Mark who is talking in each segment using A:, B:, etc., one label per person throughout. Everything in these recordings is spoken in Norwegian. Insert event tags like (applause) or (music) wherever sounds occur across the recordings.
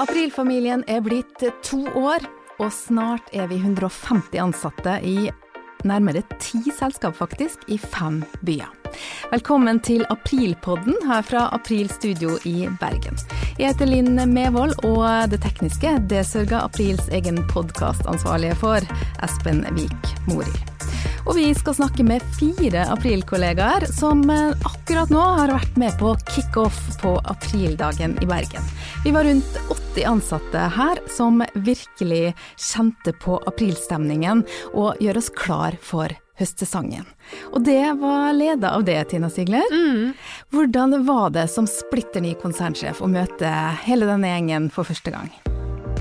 A: Aprilfamilien er blitt to år, og snart er vi 150 ansatte i nærmere ti selskap, faktisk, i fem byer. Velkommen til Aprilpodden her fra April Studio i Bergen. Jeg heter Linn Mevold, og det tekniske det sørger Aprils egen podkastansvarlige for, Espen Vik Morild. Og vi skal snakke med fire aprilkollegaer som akkurat nå har vært med på kickoff på aprildagen i Bergen. Vi var rundt 80 ansatte her som virkelig kjente på aprilstemningen og gjør oss klar for høstsesongen. Og det var leda av det, Tina Sigler.
B: Mm.
A: Hvordan var det som splitter ny konsernsjef å møte hele denne gjengen for første gang?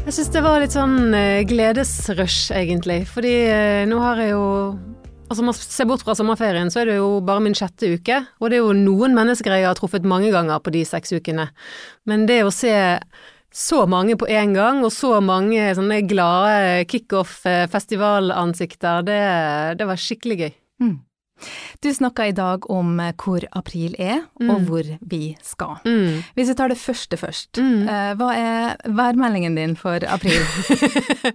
B: Jeg syns det var litt sånn eh, gledesrush, egentlig. Fordi eh, nå har jeg jo Altså, man ser bort fra sommerferien, så er det jo bare min sjette uke. Og det er jo noen mennesker jeg har truffet mange ganger på de seks ukene. Men det å se så mange på én gang, og så mange sånne glade kickoff-festivalansikter, det, det var skikkelig gøy.
A: Mm. Du snakka i dag om hvor april er, og
B: Mm.
A: hvor vi skal.
B: Mm.
A: Hvis vi tar det første først,
B: Mm.
A: eh, hva er værmeldingen din for april? (laughs)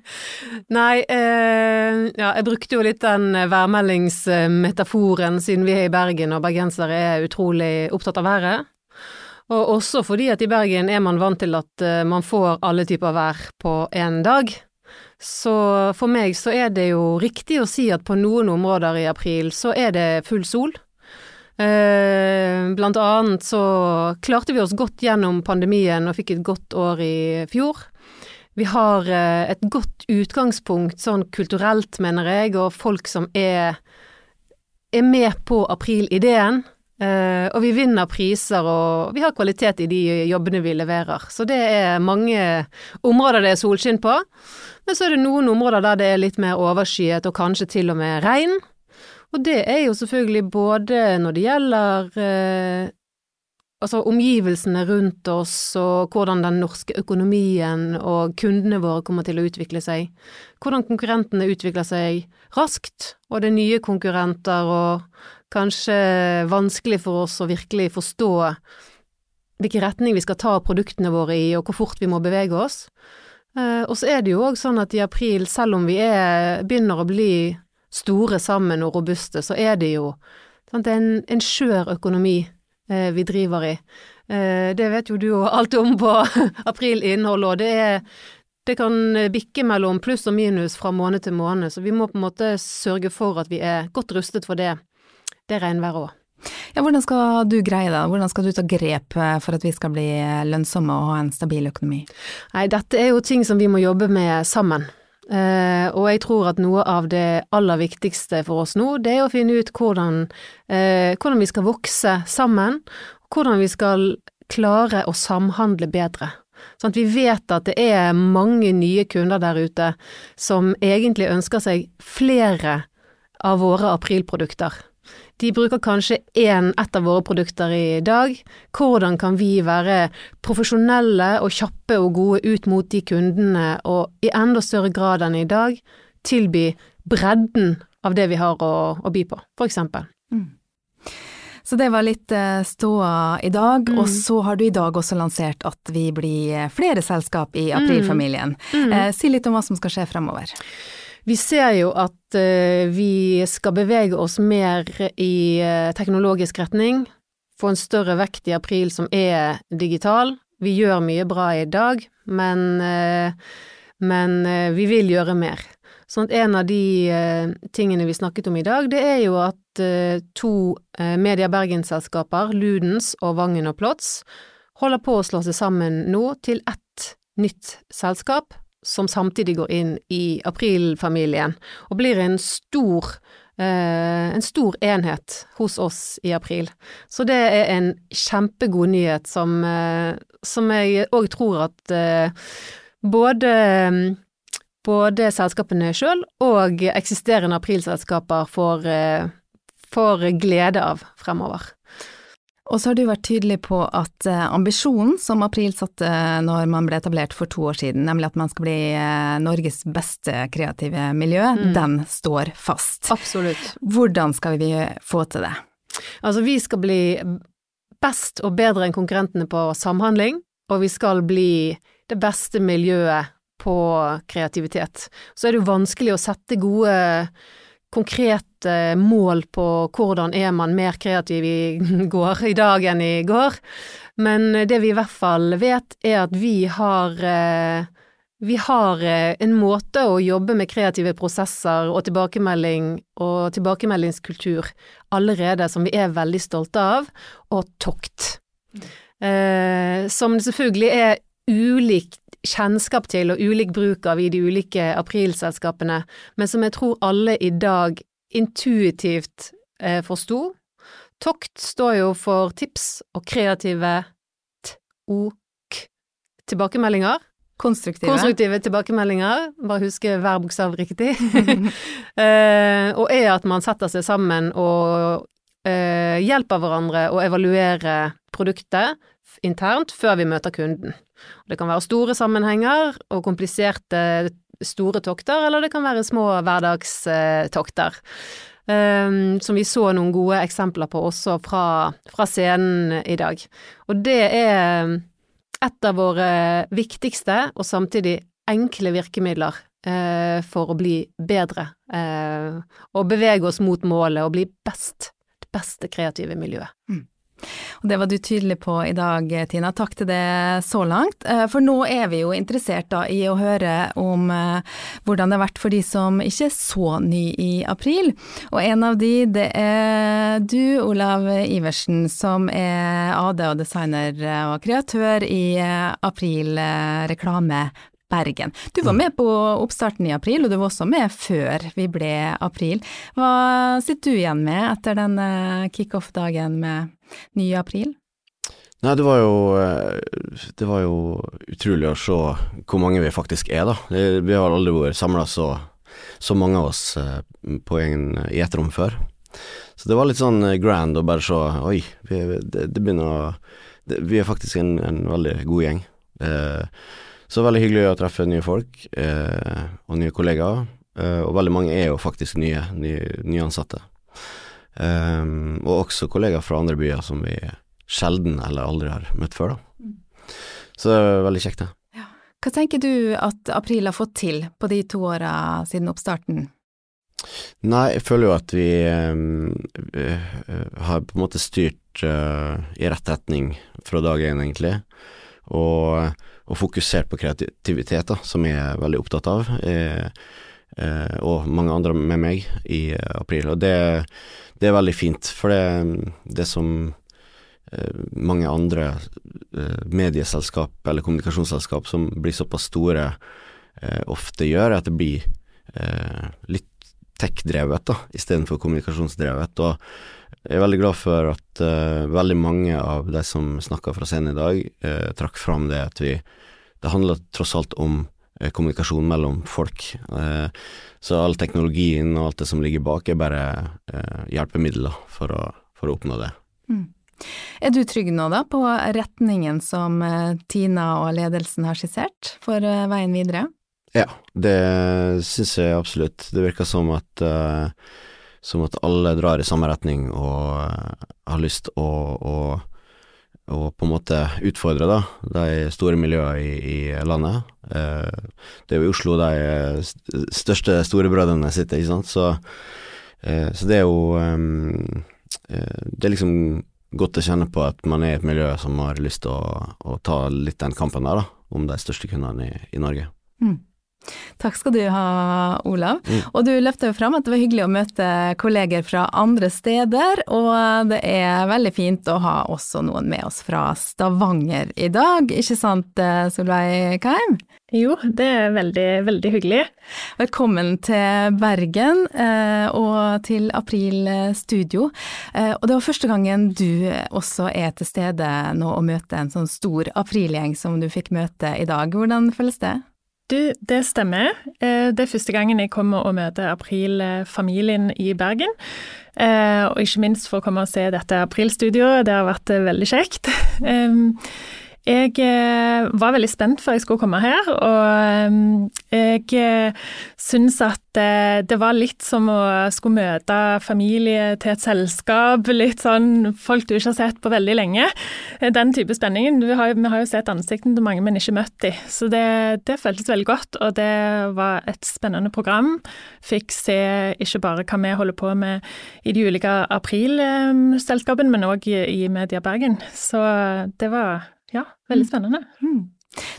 B: Nei, eh, ja, jeg brukte jo litt den eh, værmeldingsmetaforen siden vi er i Bergen og bergensere er utrolig opptatt av været. Og også fordi at i Bergen er man vant til at eh, man får alle typer vær på én dag. Så for meg så er det jo riktig å si at på noen områder i april så er det full sol. Eh, blant annet så klarte vi oss godt gjennom pandemien og fikk et godt år i fjor. Vi har eh, et godt utgangspunkt sånn kulturelt, mener jeg, og folk som er, er med på aprilideen. Eh, og vi vinner priser, og vi har kvalitet i de jobbene vi leverer. Så det er mange områder det er solskinn på. Men så er det noen områder der det er litt mer overskyet, og kanskje til og med regn. Og det er jo selvfølgelig både når det gjelder uh, altså omgivelsene rundt oss, og hvordan den norske økonomien og kundene våre kommer til å utvikle seg. Hvordan konkurrentene utvikler seg raskt, og det er nye konkurrenter, og kanskje vanskelig for oss å virkelig forstå hvilken retning vi skal ta produktene våre i, og hvor fort vi må bevege oss. Eh, og så er det jo òg sånn at i april, selv om vi er, begynner å bli store sammen og robuste, så er det jo sant, en, en skjør økonomi eh, vi driver i. Eh, det vet jo du og alt om på (laughs) aprilinnholdet, og det er det kan bikke mellom pluss og minus fra måned til måned, så vi må på en måte sørge for at vi er godt rustet for det, det regnværet òg.
A: Ja, hvordan skal du greie det? Hvordan skal du ta grep eh, for at vi skal bli lønnsomme og ha en stabil økonomi?
B: Nei, dette er jo ting som vi må jobbe med sammen. Uh, og jeg tror at noe av det aller viktigste for oss nå, det er å finne ut hvordan, uh, hvordan vi skal vokse sammen, hvordan vi skal klare å samhandle bedre. Sånn at vi vet at det er mange nye kunder der ute som egentlig ønsker seg flere av våre aprilprodukter. De bruker kanskje én, ett av våre produkter i dag. Hvordan kan vi være profesjonelle og kjappe og gode ut mot de kundene, og i enda større grad enn i dag tilby bredden av det vi har å, å by på, for eksempel.
A: Så det var litt eh, ståa i dag,
B: Mm.
A: og så har du i dag også lansert at vi blir flere selskap i aprilfamilien.
B: Mm.
A: Eh, si litt om hva som skal skje fremover.
B: Vi ser jo at eh, vi skal bevege oss mer i eh, teknologisk retning, få en større vekt i april som er digital. Vi gjør mye bra i dag, men, eh, men vi vil gjøre mer. Sånn at en av de tingene vi snakket om i dag, det er jo at to Media Bergen-selskaper, Ludens og Vangen og Plots, holder på å slå seg sammen nå til ett nytt selskap som samtidig går inn i aprilfamilien og blir en stor eh, en stor enhet hos oss i april. Så det er en kjempegod nyhet som, eh, som jeg òg tror at eh, både både selskapene sjøl og eksisterende aprilselskaper får, får glede av fremover.
A: Og så har du vært tydelig på at eh, ambisjonen som April satte når man ble etablert for to år siden, nemlig at man skal bli eh, Norges beste kreative miljø,
B: Mm.
A: den står fast.
B: Absolutt.
A: Hvordan skal vi få til det?
B: Altså, vi skal bli best og bedre enn konkurrentene på samhandling, og vi skal bli det beste miljøet på kreativitet. Så er det jo vanskelig å sette gode konkrete mål på hvordan er man mer kreativ i (laughs) går i dag enn i går, men det vi i hvert fall vet er at vi har eh, vi har eh, en måte å jobbe med kreative prosesser og tilbakemelding og tilbakemeldingskultur allerede som vi er veldig stolte av, og tokt. Eh, som det selvfølgelig er ulik kjennskap til og ulik bruk av i de ulike aprilselskapene, men som jeg tror alle i dag intuitivt eh, forsto. Tokt står jo for tips og kreative t-o-k tilbakemeldinger.
A: Konstruktive.
B: Konstruktive tilbakemeldinger, bare huske hver bokstav riktig. (laughs) eh, og er at man setter seg sammen og eh, hjelper hverandre å evaluere produktet internt før vi møter kunden. Det kan være store sammenhenger og kompliserte store tokter, eller det kan være små hverdagstokter. Um, som vi så noen gode eksempler på også fra, fra scenen i dag. Og det er et av våre viktigste og samtidig enkle virkemidler uh, for å bli bedre uh, og bevege oss mot målet og bli best. Det beste kreative miljøet. Mm.
A: Og det var du tydelig på i dag, Tina. Takk til det så langt. Eh, for nå er vi jo interessert da i å høre om eh, hvordan det har vært for de som ikke er så ny i april. Og en av de, det er du, Olav Iversen, som er AD og designer og kreatør i eh, April reklame Bergen. Du var med på oppstarten i april, og du var også med før vi ble april. Hva sitter du igjen med etter den kickoff-dagen med nye april?
C: Nei, det var jo eh, Det var jo utrolig å se hvor mange vi faktisk er, da. Vi har aldri vært samla så, så, mange av oss eh, en, i ett rom før. Så det var litt sånn eh, grand å bare se Oi, vi, det, det, begynner å det, Vi er faktisk en, en veldig god gjeng. Eh, så veldig hyggelig å treffe nye folk eh, og nye kollegaer. Eh, og veldig mange er jo faktisk nye, nye, nyansatte. Um, og også kollegaer fra andre byer som vi sjelden eller aldri har møtt før, da. Mm. Så det er veldig kjekt, det. Ja.
A: Hva tenker du at April har fått til på de to åra siden oppstarten?
C: Nei, jeg føler jo at vi um, har på en måte styrt uh, i rett retning fra dag én, egentlig. Og, og, fokusert på kreativitet, da, som jeg er veldig opptatt av. Jeg, uh, og mange andre med meg i april. Og det det er veldig fint, for det, det som eh, mange andre eh, medieselskap eller kommunikasjonsselskap som blir såpass store, eh, ofte gjør, at det blir litt tech-drevet da, istedenfor kommunikasjonsdrevet. Og jeg er veldig glad for at uh, veldig mange av de som snakka fra scenen i dag, uh, trakk fram det at vi Det handler tross alt om kommunikasjon mellom folk. Så all teknologien og alt det som ligger bak, er bare eh, hjelpemidler for å, for å oppnå det. Mm.
A: Er du trygg nå da på retningen som eh, Tina og ledelsen har skissert for eh, veien videre?
C: Ja, det syns jeg absolutt. Det virker som at, som at alle drar i samme retning og har lyst å, å og på en måte utfordre da, de store miljøene i, i landet. Eh, det er jo i Oslo de største storebrødrene sitter, ikke sant, så, eh, så det er jo eh, Det er liksom godt å kjenne på at man er i et miljø som har lyst til å, å ta litt den kampen der, da, om de største kundene i, i Norge. Mm.
A: Takk skal du ha, Olav. Mm. Og du løfter jo fram at det var hyggelig å møte kolleger fra andre steder, og det er veldig fint å ha også noen med oss fra Stavanger i dag, ikke sant eh, Solveig Keim?
D: Jo, det er veldig, veldig hyggelig.
A: Velkommen til Bergen eh, og til April Studio. Eh, og det var første gangen du også er til stede nå og møter en sånn stor aprilgjeng som du fikk møte i dag. Hvordan føles det?
D: Du, det stemmer. Eh, det er første gangen jeg kommer og møter April-familien i Bergen. Eh, og ikke minst for å komme og se dette April-studioet. Det har vært eh, veldig kjekt. (laughs) Jeg eh, var veldig spent før jeg skulle komme her, og eh, jeg eh, syns at det var litt som å skulle møte familie til et selskap, litt sånn folk du ikke har sett på veldig lenge. Den type spenningen. Har, vi har jo sett ansiktene til mange, men ikke møtt dem. Så det, det, føltes veldig godt, og det var et spennende program. Fikk se ikke bare hva vi holder på med i de ulike aprilselskapene, men òg i, Media Bergen. Så det var veldig spennende. Mm.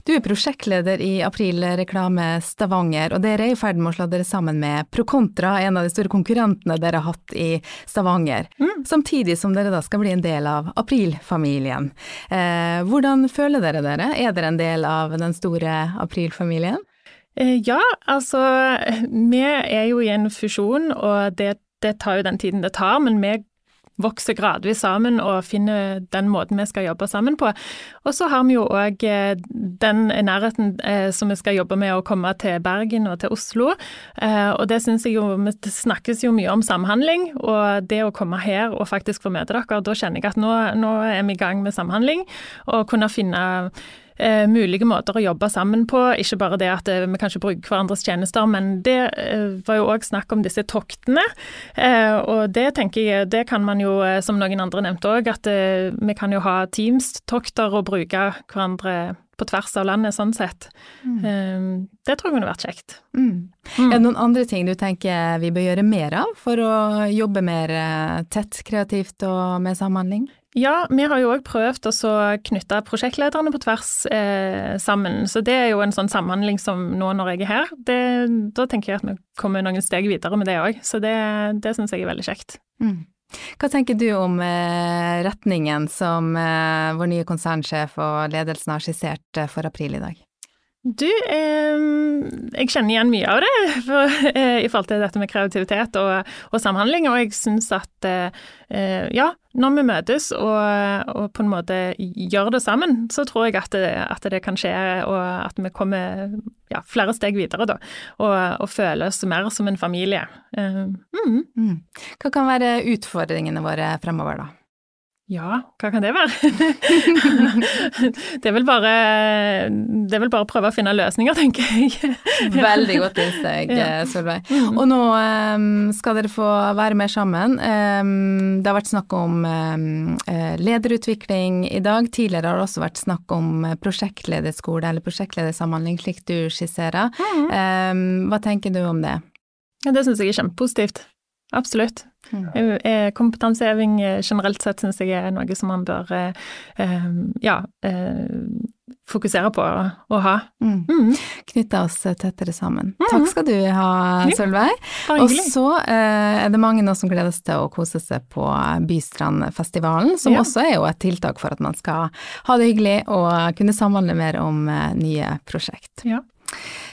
A: Du er prosjektleder i April Reklame Stavanger, og dere er i ferd med å slå dere sammen med Procontra, en av de store konkurrentene dere har hatt i Stavanger. Mm. Samtidig som dere da skal bli en del av April-familien. Eh, hvordan føler dere dere? Er dere en del av den store April-familien?
D: Eh, ja, altså vi er jo i en fusjon, og det, det tar jo den tiden det tar. Men vi vokser gradvis sammen og finner den måten vi skal jobbe sammen på. Og så har vi jo òg eh, den nærheten eh, som vi skal jobbe med å komme til Bergen og til Oslo. Eh, og det syns jeg jo Det snakkes jo mye om samhandling, og det å komme her og faktisk få møte dere, da kjenner jeg at nå, nå er vi i gang med samhandling, og kunne finne eh, mulige måter å jobbe sammen på. Ikke bare det at eh, vi kanskje bruker hverandres tjenester, men det eh, var jo òg snakk om disse toktene. Eh, og det tenker jeg, det kan man jo, eh, som noen andre nevnte òg, at vi kan jo ha Teams-tokter og bruke hverandre på tvers av landet, sånn sett. Mm. Det tror jeg kunne vært kjekt. Mm.
A: Mm. Er det noen andre ting du tenker vi bør gjøre mer av for å jobbe mer tett, kreativt og med samhandling?
D: Ja, vi har jo òg prøvd å knytte prosjektlederne på tvers eh, sammen. Så det er jo en sånn samhandling som nå når jeg er her, det, da tenker jeg at vi kommer noen steg videre med det òg. Så det, det syns jeg er veldig kjekt. Mm.
A: Hva tenker du om eh, retningen som eh, vår nye konsernsjef og ledelsen har skissert eh, for april i dag?
D: Du, eh, jeg kjenner igjen mye av det (laughs) for, eh, i forhold til dette med kreativitet og, og samhandling, og jeg syns at eh, ja, når vi møtes og, og, på en måte gjør det sammen, så tror jeg at det, at det kan skje, og at vi kommer ja, flere steg videre, da, og, og føler oss mer som en familie. Eh,
A: mm. Mm. Hva kan være utfordringene våre fremover, da?
D: Ja, hva kan det være? (laughs) det, er vel bare, det er vel bare å prøve å finne løsninger, tenker jeg. (laughs)
A: Veldig godt innsteg. Eh, Solveig. Mm. Og nå um, skal dere få være med sammen. Um, det har vært snakk om lederutvikling i dag. Tidligere har det også vært snakk om prosjektlederskole eller prosjektledersamhandling, slik du skisserer. Mm. hva tenker du om det?
D: Ja, det syns jeg er kjempepositivt. Absolutt. Mm. Generelt sett syns jeg er noe som man bør eh, ja, fokusere på å ha. Mm.
A: Mm. Knytte oss tettere sammen. Mm. Takk skal du ha, Sølveig. Ja, og så er det mange nå som gleder seg til å kose seg på Bystrandfestivalen, som ja. også er jo et tiltak for at man skal ha det hyggelig og kunne samhandle mer om nye prosjekt. Ja.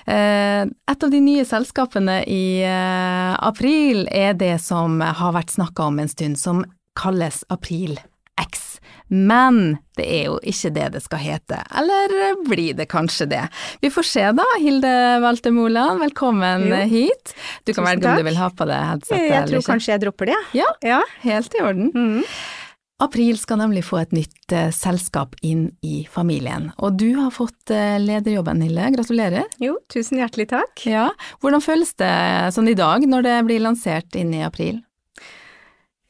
A: Eh, et av de nye selskapene i eh, april er det som har vært snakka om en stund, som kalles April X. Men det er jo ikke det det skal hete, eller blir det kanskje det? Vi får se da, Hilde Walter Moland, velkommen jo. hit. Du kan velge om du vil ha på deg headsetet
E: eller ikke. Jeg tror kanskje jeg dropper det.
A: Ja, ja. helt i orden. Mm. April skal nemlig få et nytt uh, selskap inn i familien, og du har fått uh, lederjobben, Nille. Gratulerer.
E: Jo, tusen hjertelig takk.
A: Ja, Hvordan føles det sånn i dag, når det blir lansert inn i april?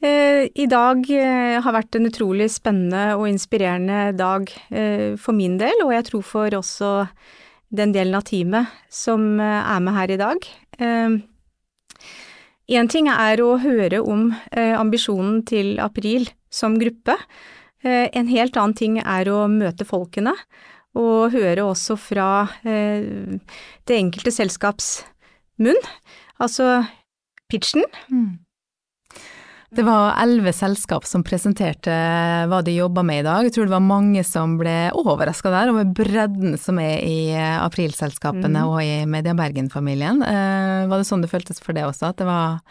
E: Uh, I dag har vært en utrolig spennende og inspirerende dag for min del, og jeg tror for også den delen av teamet som er med her i dag. Én ting er å høre om ambisjonen til April som gruppe. Eh, en helt annen ting er å møte folkene, og høre også fra eh, det enkelte selskaps munn, altså pitchen. Mm.
A: Det var elleve selskap som presenterte hva de jobba med i dag. Jeg tror det var mange som ble overraska der over bredden som er i aprilselskapene mm. og i Media Bergen-familien. Eh, var det sånn det føltes for det også, at det var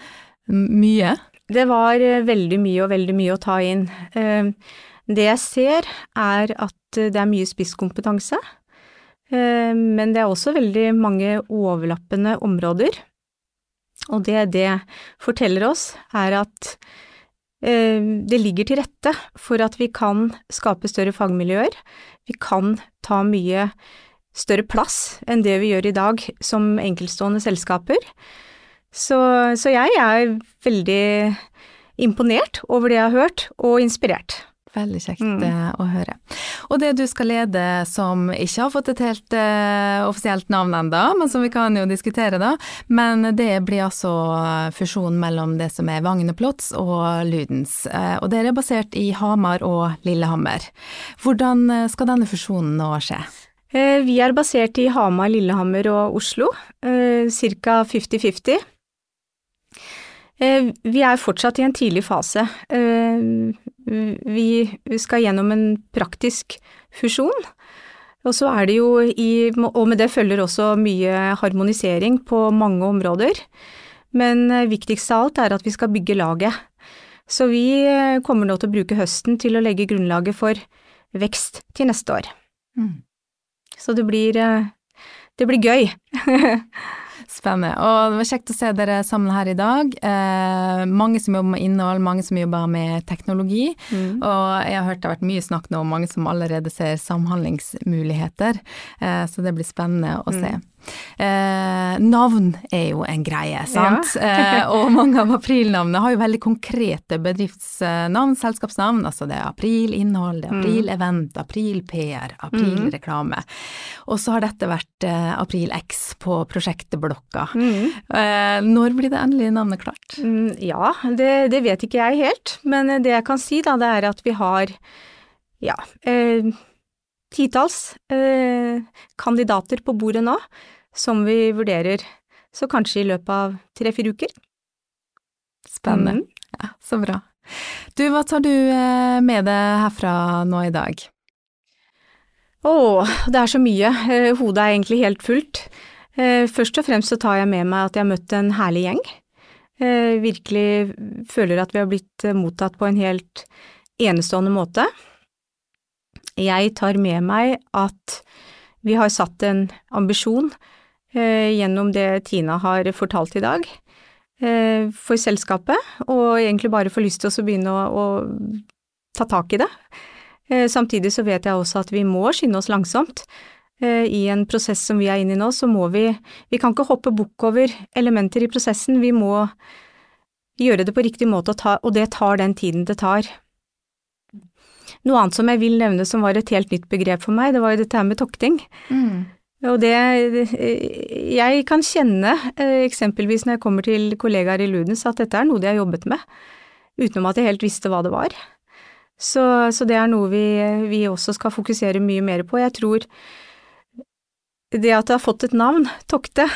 A: mye?
E: Det var eh, veldig mye og veldig mye å ta inn. Eh, det jeg ser er at det er mye spisskompetanse, eh, men det er også veldig mange overlappende områder. Og det det forteller oss, er at det ligger til rette for at vi kan skape større fagmiljøer. Vi kan ta mye større plass enn det vi gjør i dag som enkeltstående selskaper. Så, så jeg er veldig imponert over det jeg har hørt, og inspirert.
A: Veldig kjekt mm. Eh, å høre. Og det du skal lede som ikke har fått et helt uh, offisielt navn ennå, men som vi kan jo diskutere da, men det blir altså fusjonen mellom det som er Vagneplots og Ludens. Uh, og dere er basert i Hamar og Lillehammer. Hvordan skal denne fusjonen nå skje?
E: Vi er basert i Hamar, Lillehammer og Oslo, ca. 50-50. Vi er fortsatt i en tidlig fase. Vi skal gjennom en praktisk fusjon. Og så er det jo i, og med det følger også mye harmonisering på mange områder. Men viktigst av alt er at vi skal bygge laget. Så vi kommer nå til å bruke høsten til å legge grunnlaget for vekst til neste år. Mm. Så det blir, det blir gøy. (laughs)
A: Spennende. Og det var kjekt å se dere samla her i dag. Eh, mange som jobber med innhold, mange som jobber med teknologi. Mm. Og jeg har hørt det har vært mye snakk nå om mange som allerede ser samhandlingsmuligheter. Eh, så det blir spennende å se. Mm. Eh, navn er jo en greie, sant. Ja. eh, og mange av aprilnavnene har jo veldig konkrete bedriftsnavn, selskapsnavn. Altså det er april innhold, det er april mm. event, april PR, april mm. Og så har dette vært eh, april X på prosjektet Blokka. Mm. Eh, når blir det endelig navnet klart?
E: Ja, det, det, vet ikke jeg helt. Men det jeg kan si da, det er at vi har ja, eh, titalls eh, kandidater på bordet nå som vi vurderer, så kanskje i løpet av tre–fire uker.
A: Spennende. Mm. Ja, så bra. Du, hva tar du eh, med deg herfra nå i dag?
E: Å, det er så mye. Eh, hodet er egentlig helt fullt. Eh, først og fremst så tar jeg med meg at jeg har møtt en herlig gjeng. Virkelig føler at vi har blitt mottatt på en helt enestående måte. Jeg tar med meg at vi har satt en ambisjon Eh, gjennom det Tina har fortalt i dag eh, for selskapet, og egentlig bare får lyst til å begynne å, å ta tak i det. Eh, samtidig så vet jeg også at vi må skynde oss langsomt. I en prosess som vi er inne i nå, så må vi Vi kan ikke hoppe bukk over elementer i prosessen, vi må gjøre det på riktig måte, og, ta, og det tar den tiden det tar. Noe annet som jeg vil nevne som var et helt nytt begrep for meg, det var jo dette her med tokting. Mm. Og det Jeg kan kjenne, eh, eksempelvis når jeg kommer til kollegaer i Ludens, at dette er noe de har jobbet med, utenom at jeg helt visste hva det var. Så, så det er noe vi, vi, også skal fokusere mye mer på. Jeg tror det at det har fått et navn, Tokte,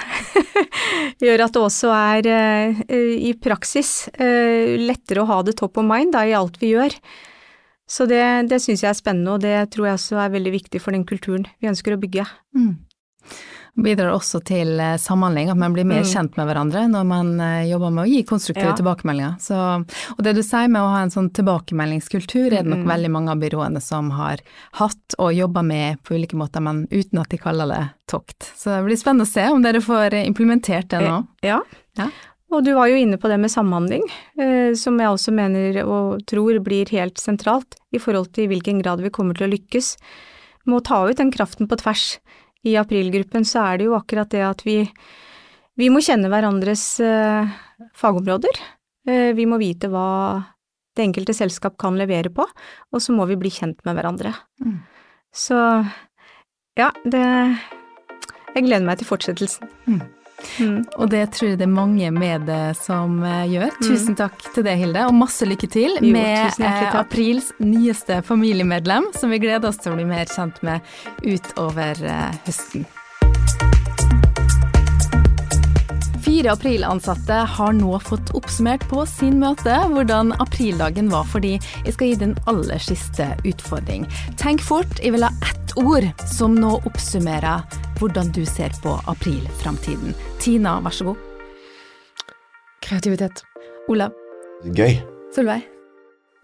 E: (laughs) gjør at det også er eh, i praksis eh, lettere å ha det top of mind da, i alt vi gjør. Så det, det syns jeg er spennende, og det tror jeg også er veldig viktig for den kulturen vi ønsker å bygge. Mm.
A: Bidrar også til eh, samhandling, at man blir mer mm. kjent med hverandre når man eh, jobber med å gi konstruktive ja. tilbakemeldinger. Så, og det du sier med å ha en sånn tilbakemeldingskultur, er det nok mm. veldig mange av byråene som har hatt og jobba med på ulike måter, men uten at de kaller det tokt. Så det blir spennende å se om dere får implementert det nå.
E: Ja. ja. Og du var jo inne på det med samhandling, eh, som jeg også mener og tror blir helt sentralt i forhold til i hvilken grad vi kommer til å lykkes med å ta ut den kraften på tvers i aprilgruppen, så er det jo akkurat det at vi, vi må kjenne hverandres uh, fagområder. Uh, vi må vite hva det enkelte selskap kan levere på, og så må vi bli kjent med hverandre. Mm. Så ja, det Jeg gleder meg til fortsettelsen. Mm.
A: Mm. Og det tror jeg det er mange med det som eh, gjør. Mm. Tusen takk til deg, Hilde, og masse lykke til jo, med eh, aprils nyeste familiemedlem, som vi gleder oss til å bli mer kjent med utover eh, høsten. Fire April-ansatte har nå fått oppsummert på sin møte hvordan aprildagen var for de. Jeg skal gi den aller siste utfordring. Tenk fort, jeg vil ha ett ord som nå oppsummerer hvordan du ser på aprilframtiden. Tina, vær så god.
B: Kreativitet.
A: Olav.
C: Gøy.
A: Solveig.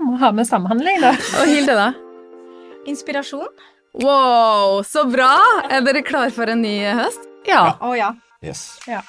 D: Må ha med samhandling, da. (laughs)
A: Og Hilde, da?
E: Inspirasjon.
A: Wow, så bra! Er dere klar for en ny høst?
E: Ja. Å
C: ja. Yes.
E: Ja.